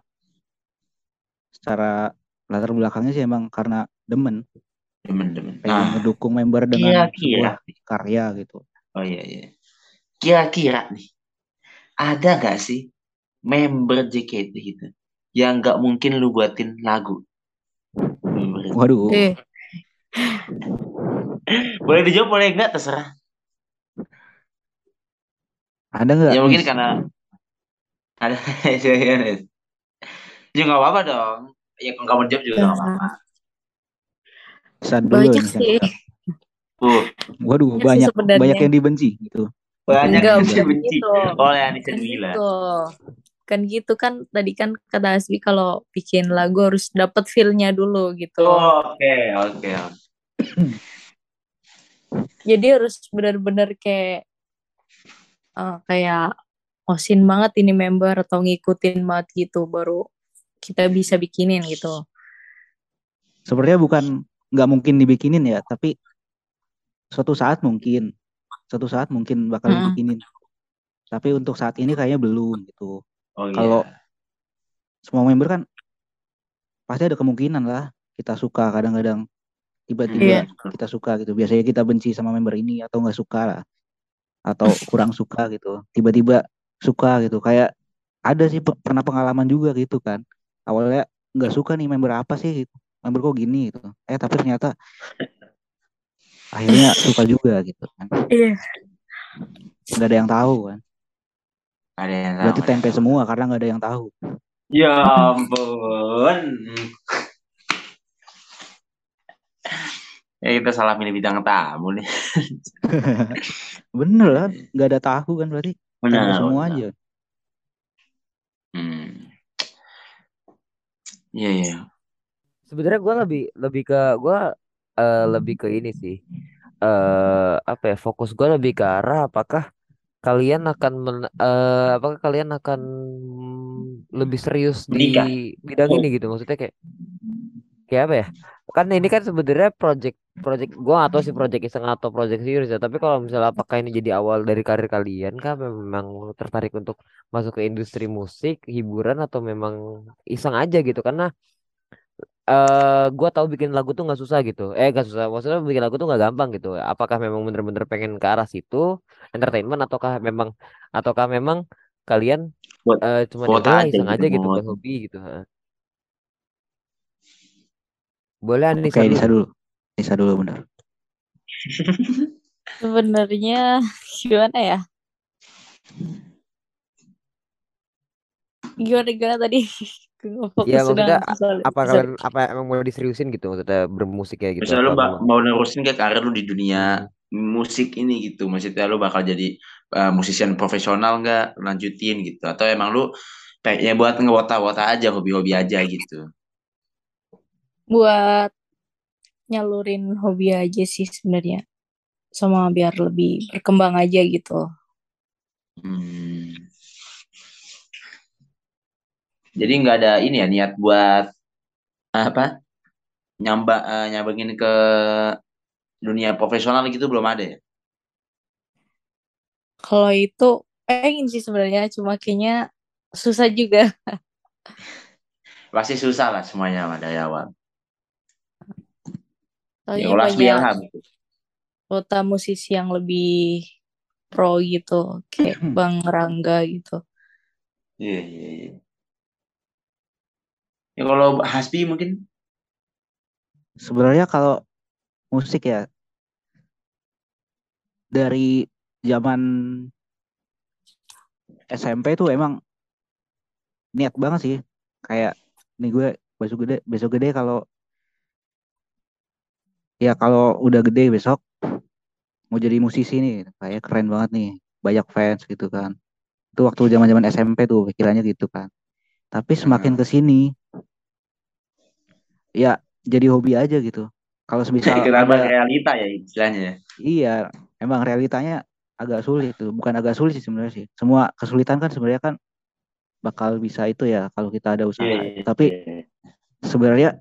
secara latar belakangnya sih emang karena demen Demen-demen. pengen Nah, ngedukung member dengan kira-kira. sebuah karya gitu Oh iya iya. Kira-kira nih, ada gak sih member JKT gitu yang gak mungkin lu buatin lagu? Member. waduh Eh, Boleh dijawab boleh enggak terserah. Ada nggak Ya mungkin karena ada ya nggak apa-apa dong. Ya kalau kamu jawab juga nggak apa-apa. Bisa dulu banyak nih, sih. Uh, waduh Banyak sih banyak sebenarnya. banyak yang dibenci gitu banyak Enggak, yang dibenci gitu. oleh Anissa Kan Gila. gitu. Kan gitu kan tadi kan kata Asbi kalau bikin lagu harus dapet feel-nya dulu gitu. Oh, Oke oke. Jadi harus benar-benar kayak eh, kayak osin banget ini member atau ngikutin banget gitu baru kita bisa bikinin gitu. sebenarnya bukan nggak mungkin dibikinin ya tapi suatu saat mungkin suatu saat mungkin bakal Mm-mm. dibikinin tapi untuk saat ini kayaknya belum gitu Oh iya. Kalau semua member kan pasti ada kemungkinan lah kita suka kadang-kadang tiba-tiba Iya. kita suka gitu biasanya kita benci sama member ini atau nggak suka lah atau kurang suka gitu tiba-tiba suka gitu. Kayak ada sih pe- pernah pengalaman juga gitu kan. Awalnya nggak suka nih member apa sih gitu member kok gini gitu. Eh tapi ternyata akhirnya suka juga gitu kan. Iya. nggak ada yang tahu kan. Ada yang tahu, berarti tempe semua karena nggak ada yang tahu. Ya ampun. Ya kita salah milih bidang tamu nih. bener kan nggak ada tahu kan berarti tempe Benar. semua benar. aja Hmm. Iya iya. Sebenarnya gue lebih lebih ke gue eh, lebih ke ini sih. eh apa ya fokus gue lebih ke arah apakah kalian akan men- eh, apakah kalian akan lebih serius di Menikah. bidang Oh. ini gitu maksudnya kayak kayak apa ya kan ini kan sebenarnya project project gue atau sih project iseng atau project serius ya tapi kalau misalnya apakah ini jadi awal dari karir kalian kah? Memang tertarik untuk masuk ke industri musik hiburan atau memang iseng aja gitu? Karena eh gue tahu bikin lagu tuh nggak susah gitu. Eh nggak susah maksudnya bikin lagu tuh nggak gampang gitu. Apakah memang bener-bener pengen ke arah situ? Entertainment ataukah memang ataukah memang kalian Buat- eh cuma ya aja iseng gitu, aja gitu buat. hobi gitu ha. boleh dulu. Nisa dulu Nisa dulu bener Sebenarnya gimana ya? Gimana gimana tadi? Ya sudah maksudnya apa kalian apa emang mau diseriusin gitu maksudnya bermusik ya gitu Misalnya lu ba- memang mau nerusin ke karir lu di dunia Hmm. musik ini gitu. Maksudnya lu bakal jadi uh, musisian profesional nggak? Lanjutin gitu. Atau emang lu kayak ya buat ngewota-wota aja, hobi-hobi aja gitu. Buat nyalurin hobi aja sih sebenarnya. Sama biar lebih berkembang aja gitu. Hmm. Jadi nggak ada ini ya niat buat apa? Nyamba uh, nyambengin ke dunia profesional gitu belum ada ya? Kalau itu pengen sih sebenarnya, cuma kayaknya susah juga. Pasti susah lah semuanya dari awal. Ya Soalnya kalau Asbi banyak Ilham kota musisi yang lebih pro gitu kayak Bang Rangga gitu. Iya, iya, iya. Ya kalau Hasbi mungkin Sebenarnya kalau musik ya dari zaman SMP tuh emang niat banget sih. Kayak nih gue besok gede, besok gede kalau ya kalau udah gede besok mau jadi musisi nih, kayak keren banget nih, banyak fans gitu kan. Itu waktu zaman-zaman SMP tuh pikirannya gitu kan. Tapi semakin Hmm. ke sini ya jadi hobi aja gitu. Kalau kenapa ada realita ya istilahnya. Iya, emang realitanya agak sulit tuh. Bukan agak sulit sih sebenarnya sih. Semua kesulitan kan sebenarnya kan bakal bisa itu ya kalau kita ada usaha. Iya, iya, Tapi iya. sebenarnya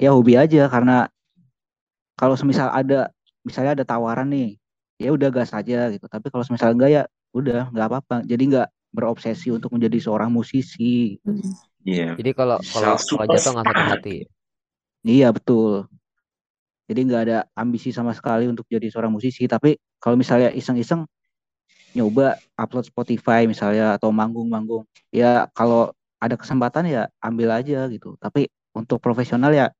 ya hobi aja karena kalau semisal ada misalnya ada tawaran nih, ya udah gas aja gitu. Tapi kalau semisal enggak ya udah nggak apa-apa. Jadi nggak berobsesi untuk menjadi seorang musisi. Iya. Jadi kalau kalau kalau jatuh nggak sakit hati. Iya betul. Jadi nggak ada ambisi sama sekali untuk jadi seorang musisi. Tapi kalau misalnya iseng-iseng nyoba upload Spotify misalnya atau manggung-manggung, ya kalau ada kesempatan ya ambil aja gitu. Tapi untuk profesional ya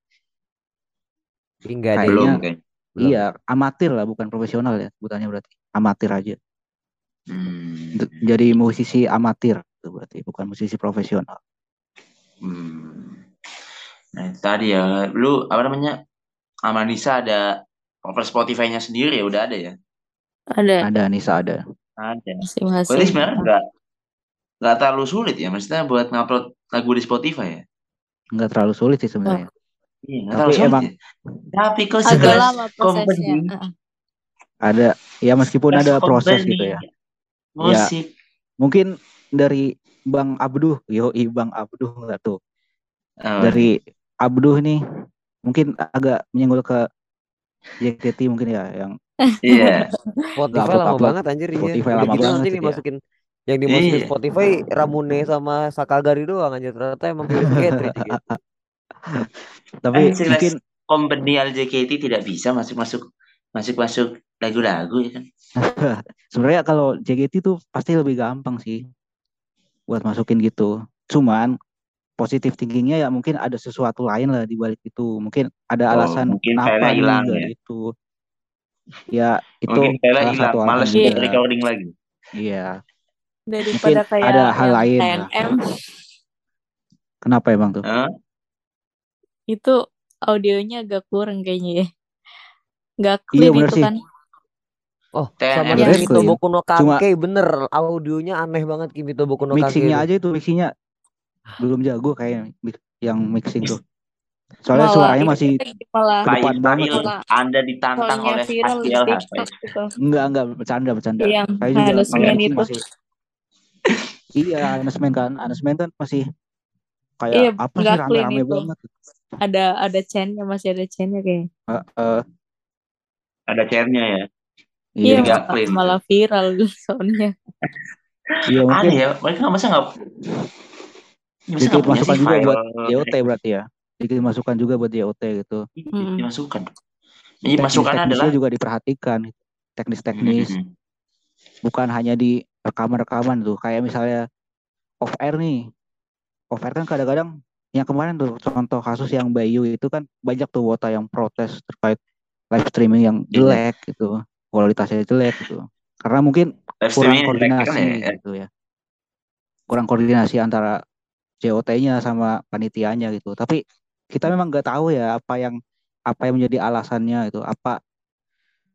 Jadi nggak ada Kayaknya- Belum kayaknya. belum. iya amatir lah bukan profesional ya sebutannya berarti amatir aja. Hmm. Jadi musisi amatir itu berarti bukan musisi profesional. Hmm. Nah, itu tadi ya, lu apa namanya? Amanisa ada cover Spotify-nya sendiri ya udah ada ya? Ada Ada Nisa ada. Ada. Berarti masing-masing. sebenarnya nggak nggak terlalu sulit ya, maksudnya buat ngupload lagu di Spotify ya? Nggak terlalu sulit sih sebenarnya. Iya, Tapi emang ya. Tapi kok lama company, Heeh. Ada ya meskipun ada proses company gitu ya. Musik. Mungkin dari Bang Abduh, yo Bang Abduh nggak tuh. Oh, Dari Abduh nih mungkin agak menyenggol ke JKT mungkin ya yang Iya. Spotify upload- lama upload. banget anjir iya. Spotify lama gitu banget nanti gitu ya. dimasukin yang dimasukin Iya. Spotify Ramune sama Sakagari doang anjir ternyata emang Catridge gitu. Tapi Eh, sekelas mungkin company LJKT tidak bisa masuk-masuk masuk-masuk lagu-lagu ya kan? sebenarnya kalau JKT tuh pasti lebih gampang sih buat masukin gitu. Cuman positif thinkingnya ya mungkin ada sesuatu lain lah di balik itu. Mungkin ada Oh, alasan mungkin kenapa hilang ya. gitu. Ya itu Mungkin salah hilang, satu alasan males Iya. recording lagi. Iya. Daripada kayak ada hal lain lah. Kenapa emang tuh? Hah? Itu audionya agak kurang kayaknya ya. Nggak Iya, clean bener itu sih. kan. Oh, TNM sama Sebenarnya Kimi clean. Toboku no Cuma- Kanke bener audionya aneh banget Kimi Toboku no Kanke Mixingnya aja itu mixingnya belum jago kayak yang mixing tuh. Soalnya Malah suaranya masih malah depan Kayak banget Malah Anda ditantang soalnya oleh viral di. TikTok gitu. enggak enggak bercanda bercanda. Yang Saya juga itu. masih iya Anesmen kan Anesmen kan masih kayak Iya, apa sih rame-rame itu. banget. Ada ada chainnya masih ada chainnya kayak. Eh, eh, Ada chairnya ya. Iya, malah, clean. malah viral soalnya. iya mungkin Aneh ya, mereka masa nggak masa dikit nggak punya masukan sih juga file buat JOT berarti ya. Dikit masukan juga buat JOT gitu. Hmm. dimasukkan. Jadi masukannya adalah juga diperhatikan. Teknis-teknis Hmm. bukan hanya di rekaman-rekaman tuh kayak misalnya off air nih. Off air kan kadang-kadang yang kemarin tuh contoh kasus yang Bayu itu kan banyak tuh wota yang protes terkait live streaming yang Iya. jelek gitu. Kualitasnya jelek gitu. Karena mungkin live kurang streaming koordinasi ya. gitu ya. Kurang koordinasi antara JOT-nya sama panitianya gitu. Tapi kita memang nggak tahu ya apa yang apa yang menjadi alasannya itu, apa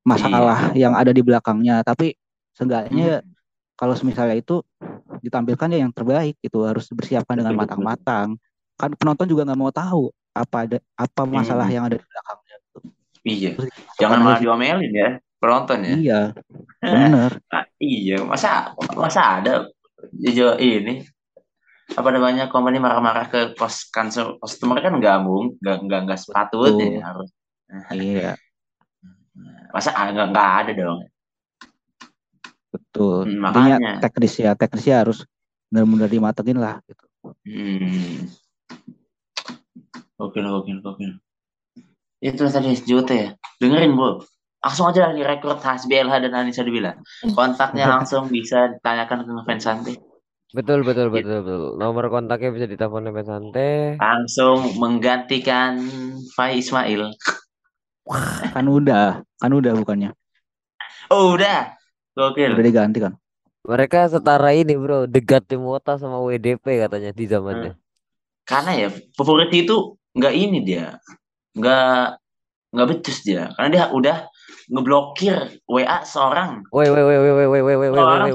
masalah yang ada di belakangnya. Tapi seenggaknya ya, Hmm. kalau misalnya itu ditampilkan ya yang terbaik itu harus dipersiapkan dengan matang-matang. Kan penonton juga nggak mau tahu apa ada apa masalah Hmm. yang ada di belakangnya. Gitu. Iya. Terus Jangan malah diomelin ya penonton ya. Iya, bener. Ah, iya, masa masa ada jo ini apa namanya company marah-marah ke kos kanser customer kan nggak mung nggak nggak nggak sepatutnya ya, harus Iya, masa ah, nggak nggak ada dong betul. Hmm, makanya. teknis ya, teknisnya harus benar-benar dimatengin lah gitu. hmm. Oke oke oke itu tadi JOT ya dengerin bro langsung aja lah direkrut HSBLH dan Anissa Dubila. Kontaknya langsung bisa ditanyakan ke ngefans santai. Betul betul Gitu. betul betul. Nomor kontaknya bisa ditelepon sampai santai. Langsung menggantikan Fai Ismail. Kan udah, kan udah bukannya. Oh udah. Gokil. Udah diganti kan. Mereka setara ini bro, degat Timota sama WDP katanya di zamannya. Karena ya favorit itu nggak ini dia. Nggak nggak becus dia. Karena dia udah ngeblokir WA seorang. Woi woi woi woi woi woi woi seorang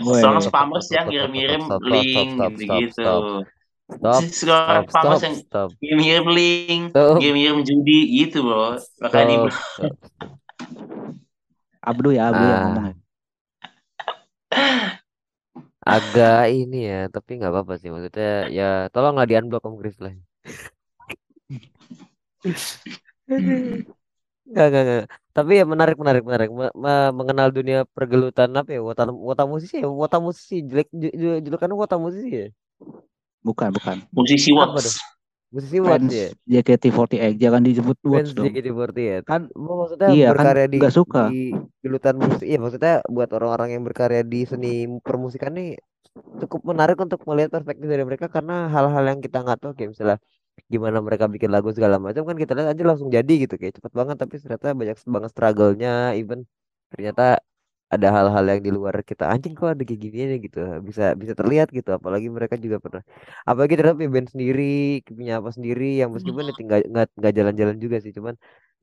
woi seorang spammer yang ngirim-ngirim link gitu-gitu Stop, stop, stop, yang stop. ngirim link, ngirim-ngirim judi gitu bro. Makanya stop, Abdu ya, Abdu ah. Agak ini ya, tapi nggak apa-apa sih. Maksudnya ya tolonglah di unblock Om Chris lah. Enggak, enggak, enggak. Tapi ya menarik, menarik, menarik. Me- me- mengenal dunia pergelutan apa ya? Wota, wota musisi ya? Wota musisi. Jelek, ju- ju- julukannya wota musisi ya? Bukan, bukan. Musisi dong? Musisi watch Fans ya? JKT48 jangan disebut Fans watch dong. JKT48 ya? Kan maksudnya iya kan berkarya di, nggak suka. di gelutan musik. Iya maksudnya buat orang-orang yang berkarya di seni permusikan nih cukup menarik untuk melihat perspektif dari mereka karena hal-hal yang kita nggak tahu kayak misalnya gimana mereka bikin lagu segala macam kan kita lihat aja langsung jadi gitu kayak cepet banget. Tapi ternyata banyak banget struggle-nya even ternyata ada hal-hal yang di luar kita anjing kok ada kayak gini nih? gitu. Bisa bisa terlihat gitu. Apalagi mereka juga pernah apalagi ternyata punya band sendiri punya apa sendiri yang meskipun itu nggak nggak nggak jalan-jalan juga sih. Cuman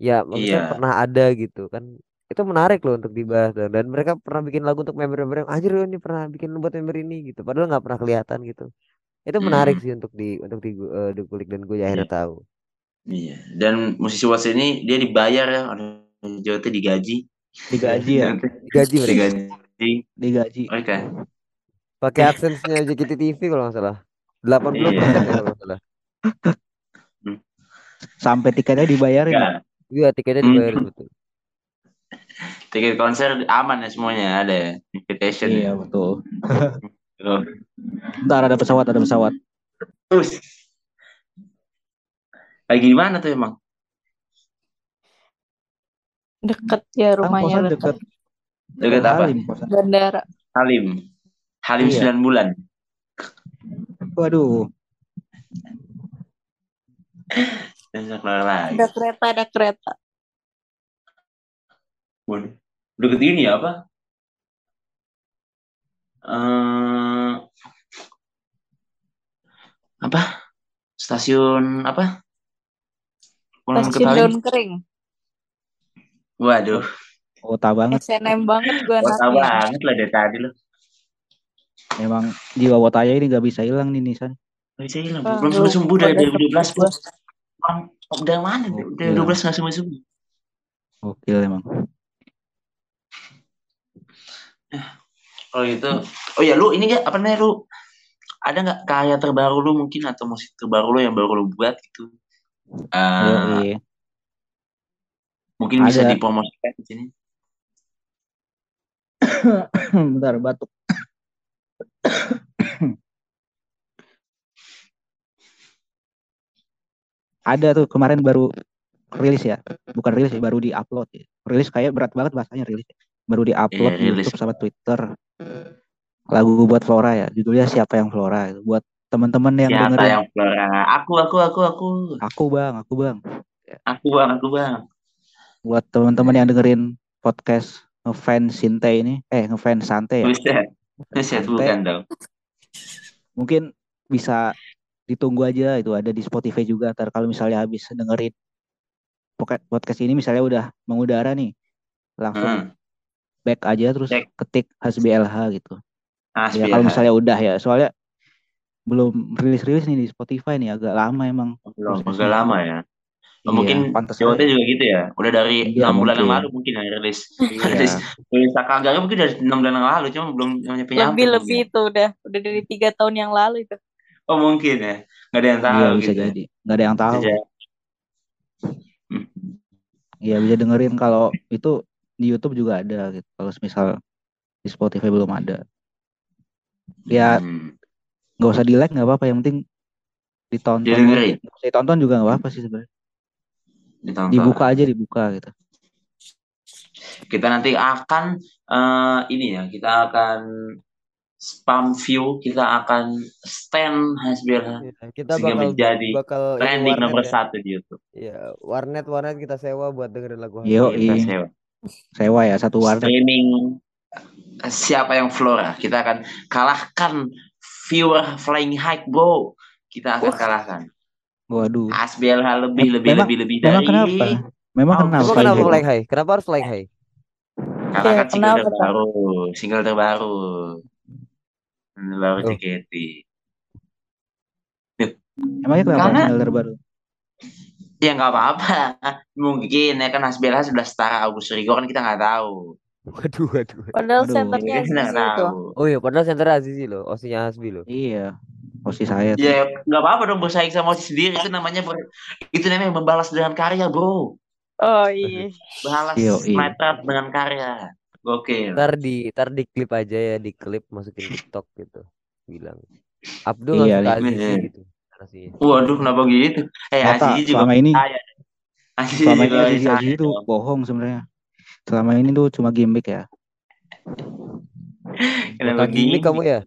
ya maksudnya Iya. pernah ada gitu kan. Itu menarik loh untuk dibahas dan, dan mereka pernah bikin lagu untuk member-member yang anjir ini pernah bikin buat member ini gitu. Padahal nggak pernah kelihatan gitu itu menarik Hmm. sih untuk di untuk di eh, dikulik dan gue ya akhirnya tahu Iya. Dan musisi Watch ini dia dibayar ya. Aduh, Jawa tuh digaji. digaji ya, digaji mereka digaji. digaji. Oke. pakai adsense-nya JKT TV kalau nggak salah 80 Iya. persen ya kalau nggak salah Sampai tiketnya dibayarin. ya. Iya tiketnya Hmm. dibayar betul Tiket konser aman ya semuanya ada ya. Invitation Iya ya. betul. Ntar ada pesawat, ada pesawat. Terus. Lagi di mana tuh emang? Deket ya Kan rumahnya kosan deket. deket Dekat apa? Halim. Bandara. Halim. Halim Iya. 9 bulan. Waduh. Ada kereta, ada kereta. Waduh. Deket ini ya apa? Eh apa? Stasiun apa? Pulang ke Stasiun Halim. daun kering. Waduh, kota banget. SNM banget gue kota banget lah dari tadi loh. Memang jiwa Wotaya ini gak bisa hilang nih Nisan. Nggak bisa hilang. Ah, Belum sembuh sembuh dari udah 2012 gua. Udah mana? Oh, Dari. 2012 nggak sembuh sembuh. Gokil emang. Kalau gitu, oh ya lu ini gak apa namanya lu ada nggak karya terbaru lu mungkin atau musik terbaru lu yang baru lu buat gitu? Eh, Yoi. mungkin bisa Ada. dipromosikan di sini. Bentar batuk. Ada tuh kemarin baru rilis ya, bukan rilis ya, baru di-upload ya. Rilis kayak berat banget bahasanya rilis. Baru di-upload Iya, di rilis. YouTube sama Twitter. Lagu buat Flora ya, judulnya Siapa yang Flora. Buat teman-teman yang Siapa dengerin. yang Flora? Aku, aku, aku, aku, Aku bang, aku bang. aku bang, aku bang. Buat teman-teman yang dengerin podcast ngefans Sinte ini, eh ngefans Sante ya. Buset, buset bukan dong. mungkin bisa ditunggu aja itu ada di Spotify juga ntar kalau misalnya habis dengerin podcast ini misalnya udah mengudara nih langsung Hmm. back aja terus Cek. ketik HSBLH gitu Ah, ya kalau misalnya udah ya soalnya belum rilis-rilis nih di Spotify nih agak lama emang belum prosesnya. agak lama ya. Oh, Iya, mungkin pantas Jawa juga gitu ya. Udah dari Iya, enam bulan yang lalu mungkin yang rilis. Iya. rilis rilis Sakagara mungkin dari enam bulan yang lalu, cuma belum nyampe nyampe. Lebih lebih itu udah udah dari tiga tahun yang lalu itu. Oh mungkin ya. Nggak ada yang tahu iya bisa gitu. jadi nggak ada yang tahu. Hmm. Iya bisa dengerin kalau itu di YouTube juga ada gitu kalau misal di Spotify belum ada Ya, Hmm. nggak usah di like nggak apa-apa yang penting ditonton Didengerin. Ditonton juga nggak apa-apa sih sebenarnya Ditonton. dibuka aja dibuka gitu Kita nanti akan eh, ini ya, kita akan spam view, kita akan stand Hasbel Iya, kita sehingga bakal menjadi bakal trending warnet nomor ya. satu di YouTube. Iya, warnet warnet kita sewa buat dengerin lagu Yo. Kita iya. sewa. Sewa ya satu warnet. Streaming siapa yang Flora? Kita akan kalahkan viewer Flying High, bro. Kita akan kalahkan. Waduh. Hasbelha lebih lebih Memang- lebih lebih Memang dari kenapa? Memang Oh, kenapa? Kenapa High? flying high? Kenapa harus flying high? karena kan single kenapa, terbaru, single terbaru. Single baru Oh. JKT. Emangnya kenapa Karena- single terbaru? Ya nggak apa-apa. Mungkin ya kan Hasbelha sudah setara Agus Rigo kan kita nggak tahu. Waduh, waduh. Padahal senternya Kita nggak Azizi itu. tahu. Oh iya, padahal center Azizi loh, osinya Hasbi loh. Iya. Posisi saya tuh. Ya nggak apa-apa dong bersaing sama si sendiri itu namanya ber- itu namanya membalas dengan karya bro. Oh iya. Balas Yo, iya. sniper dengan karya. Gokil. Ntar di ntar di klip aja ya, di klip masukin TikTok gitu. Bilang. Abdul Iya, nggak suka Azizi Iya. gitu. Narasinya. Waduh kenapa gitu? Eh Nggak, Tak. Azizi juga Selama ini-. Azizi Selama ini juga Azizi itu bohong sebenarnya. Selama ini tuh cuma gimmick ya. Kenapa gimmick gini? kamu ya?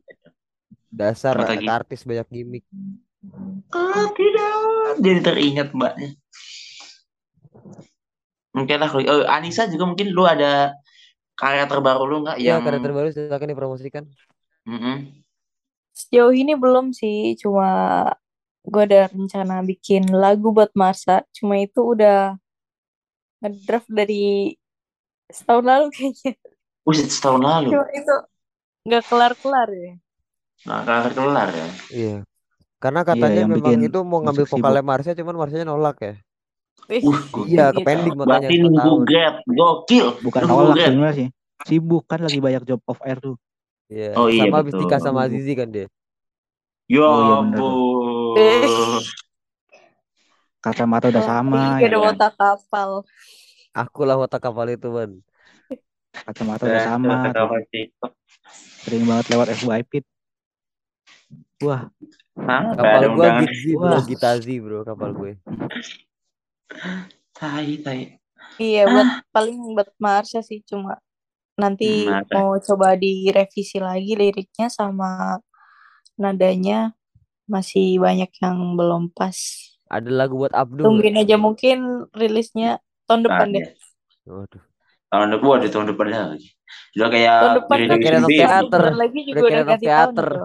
Dasar artis banyak gimmick. Oh, tidak. Jadi teringat mbaknya. Mungkin lah. Oh, Anissa juga mungkin lu ada karya terbaru lu nggak Iya, yang karya terbaru silakan dipromosikan. Mm-mm. Sejauh ini belum sih, cuma gue ada rencana bikin lagu buat Marsa, cuma itu udah ngedraft dari setahun lalu kayaknya. Buset, setahun lalu. Cuma itu nggak kelar-kelar ya. Nah, kelar kelar ya. Iya. Karena katanya yang memang bikin itu mau ngambil vokalnya Marsha cuman Marsha nolak ya. Uh. Iya, gitu. ke pending makanya Berarti nunggu grab, gokil. Bukan Nunggu nolak sebenarnya sih. Sibuk kan lagi banyak job off air tuh. Iya, Oh iya, sama nikah sama Azizi kan dia. Ya Oh, iya, bener. ampun. Kacamata udah sama Gak ya ada kan. otak kapal. Aku lah otak kapal itu, Ban. Kacamata udah sama. Sering banget lewat FYP. Wah, Hah? Kapal ada gua undangan. Gitzi bro. Gitazi bro kapal gue. Tai, tai. Iya, buat paling buat Marsha sih cuma nanti Hmm, Marsha. mau coba direvisi lagi liriknya sama nadanya masih banyak yang belum pas. Ada lagu buat Abdul. Tungguin aja mungkin rilisnya tahun depan Nah, deh. Waduh. Tahun depan, waduh, tahun depan lagi. Udah kayak Tahun depan kan graduation Kira-kira baby. teater. Lagi juga Udah udah ganti tahun teater. itu.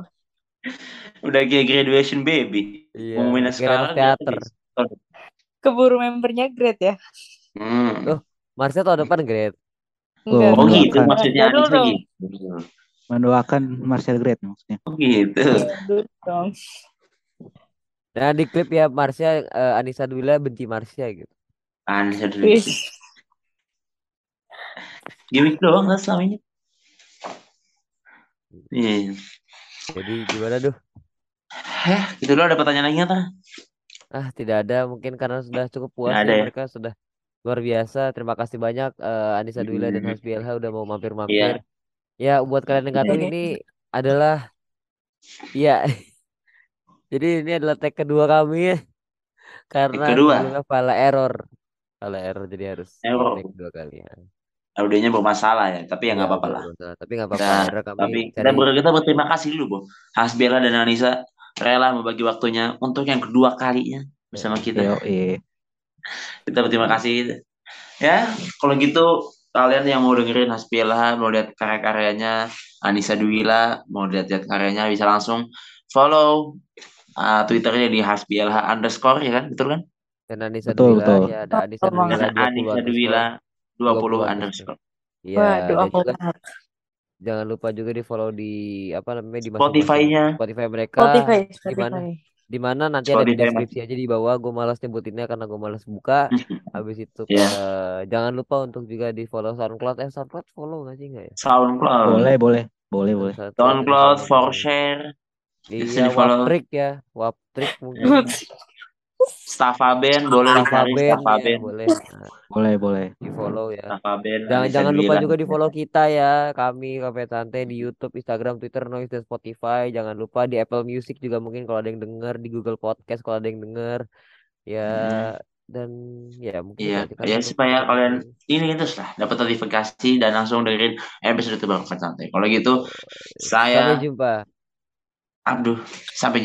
Udah kayak graduation baby. Iya. Kira sekarang. teater. bisa. Keburu membernya grade ya. Hmm. Loh, Marsha tahun depan. Enggak, Oh, Oh gitu maksudnya Anissa dong. gitu. mendoakan Marcel Great maksudnya. Oh gitu. Nah di klip ya Marsha eh, Anissa Dwila benci Marsha gitu. Anissa dulu. Wih, Gimik doang lah selama ini. Iya. Jadi gimana duh? Heh, gitu dulu ada pertanyaan lagi nggak Tar? Ah tidak ada mungkin karena sudah cukup puas Nggak ada ya ya? mereka sudah luar biasa. Terima kasih banyak eh, Anissa Dwila dan Hmm. Hasbi LH udah mau Iya. mampir-mampir. Ya buat kalian yang nggak tahu Iya. ini adalah ya jadi ini adalah tag kedua kami ya karena kedua? file error file error jadi harus Error. tag dua kali ya. Audionya bermasalah ya, tapi ya nggak Ya, apa-apa lah. Tapi nggak apa-apa. Kami tapi kita, cari ber, kita berterima kasih dulu, Bo. Hasbella dan Anissa rela membagi waktunya untuk yang kedua kalinya bersama kita. Yo, iya. Kita berterima kasih. Ya, kalau gitu kalian yang mau dengerin Hasbella, mau lihat karya-karyanya Anissa Dwila, mau lihat-lihat karyanya bisa langsung follow uh, Twitternya di Hasbielha underscore ya kan, betul kan? Dan Anissa Betul, Dwila betul. ya ada Anissa. Dwila 20 Anissa. Dwila 20 20 underscore. Iya, Waduh, juga jangan lupa juga di follow di apa namanya di Spotify-nya. Spotify mereka. Spotify, Di mana? Spotify. Di mana nanti ada di Spotify, deskripsi aja di bawah. Gue malas nyebutinnya karena gue malas buka. Habis itu Iya. eh, jangan lupa untuk juga di follow SoundCloud. Eh SoundCloud follow nggak sih nggak ya? SoundCloud. Boleh, boleh. Boleh, boleh. SoundCloud for share. Iya. Waptrik ya, Waptrik mungkin. Staffaben boleh Staffa dicari Band ya, Staffaben. boleh Boleh, boleh. di follow ya. Staffaben. Jangan Anissa jangan lupa juga di follow kita ya, kami Kafe Santai di YouTube, Instagram, Twitter, Noise dan Spotify. Jangan lupa di Apple Music juga mungkin kalau ada yang denger, di Google Podcast kalau ada yang denger. Ya, dan ya mungkin Iya, itu ya untuk supaya episode kalian kali ini. terus lah dapat notifikasi dan langsung dengerin episode terbaru Ngefans Santai. Kalau gitu, Sampai saya jumpa. Abduh, sampai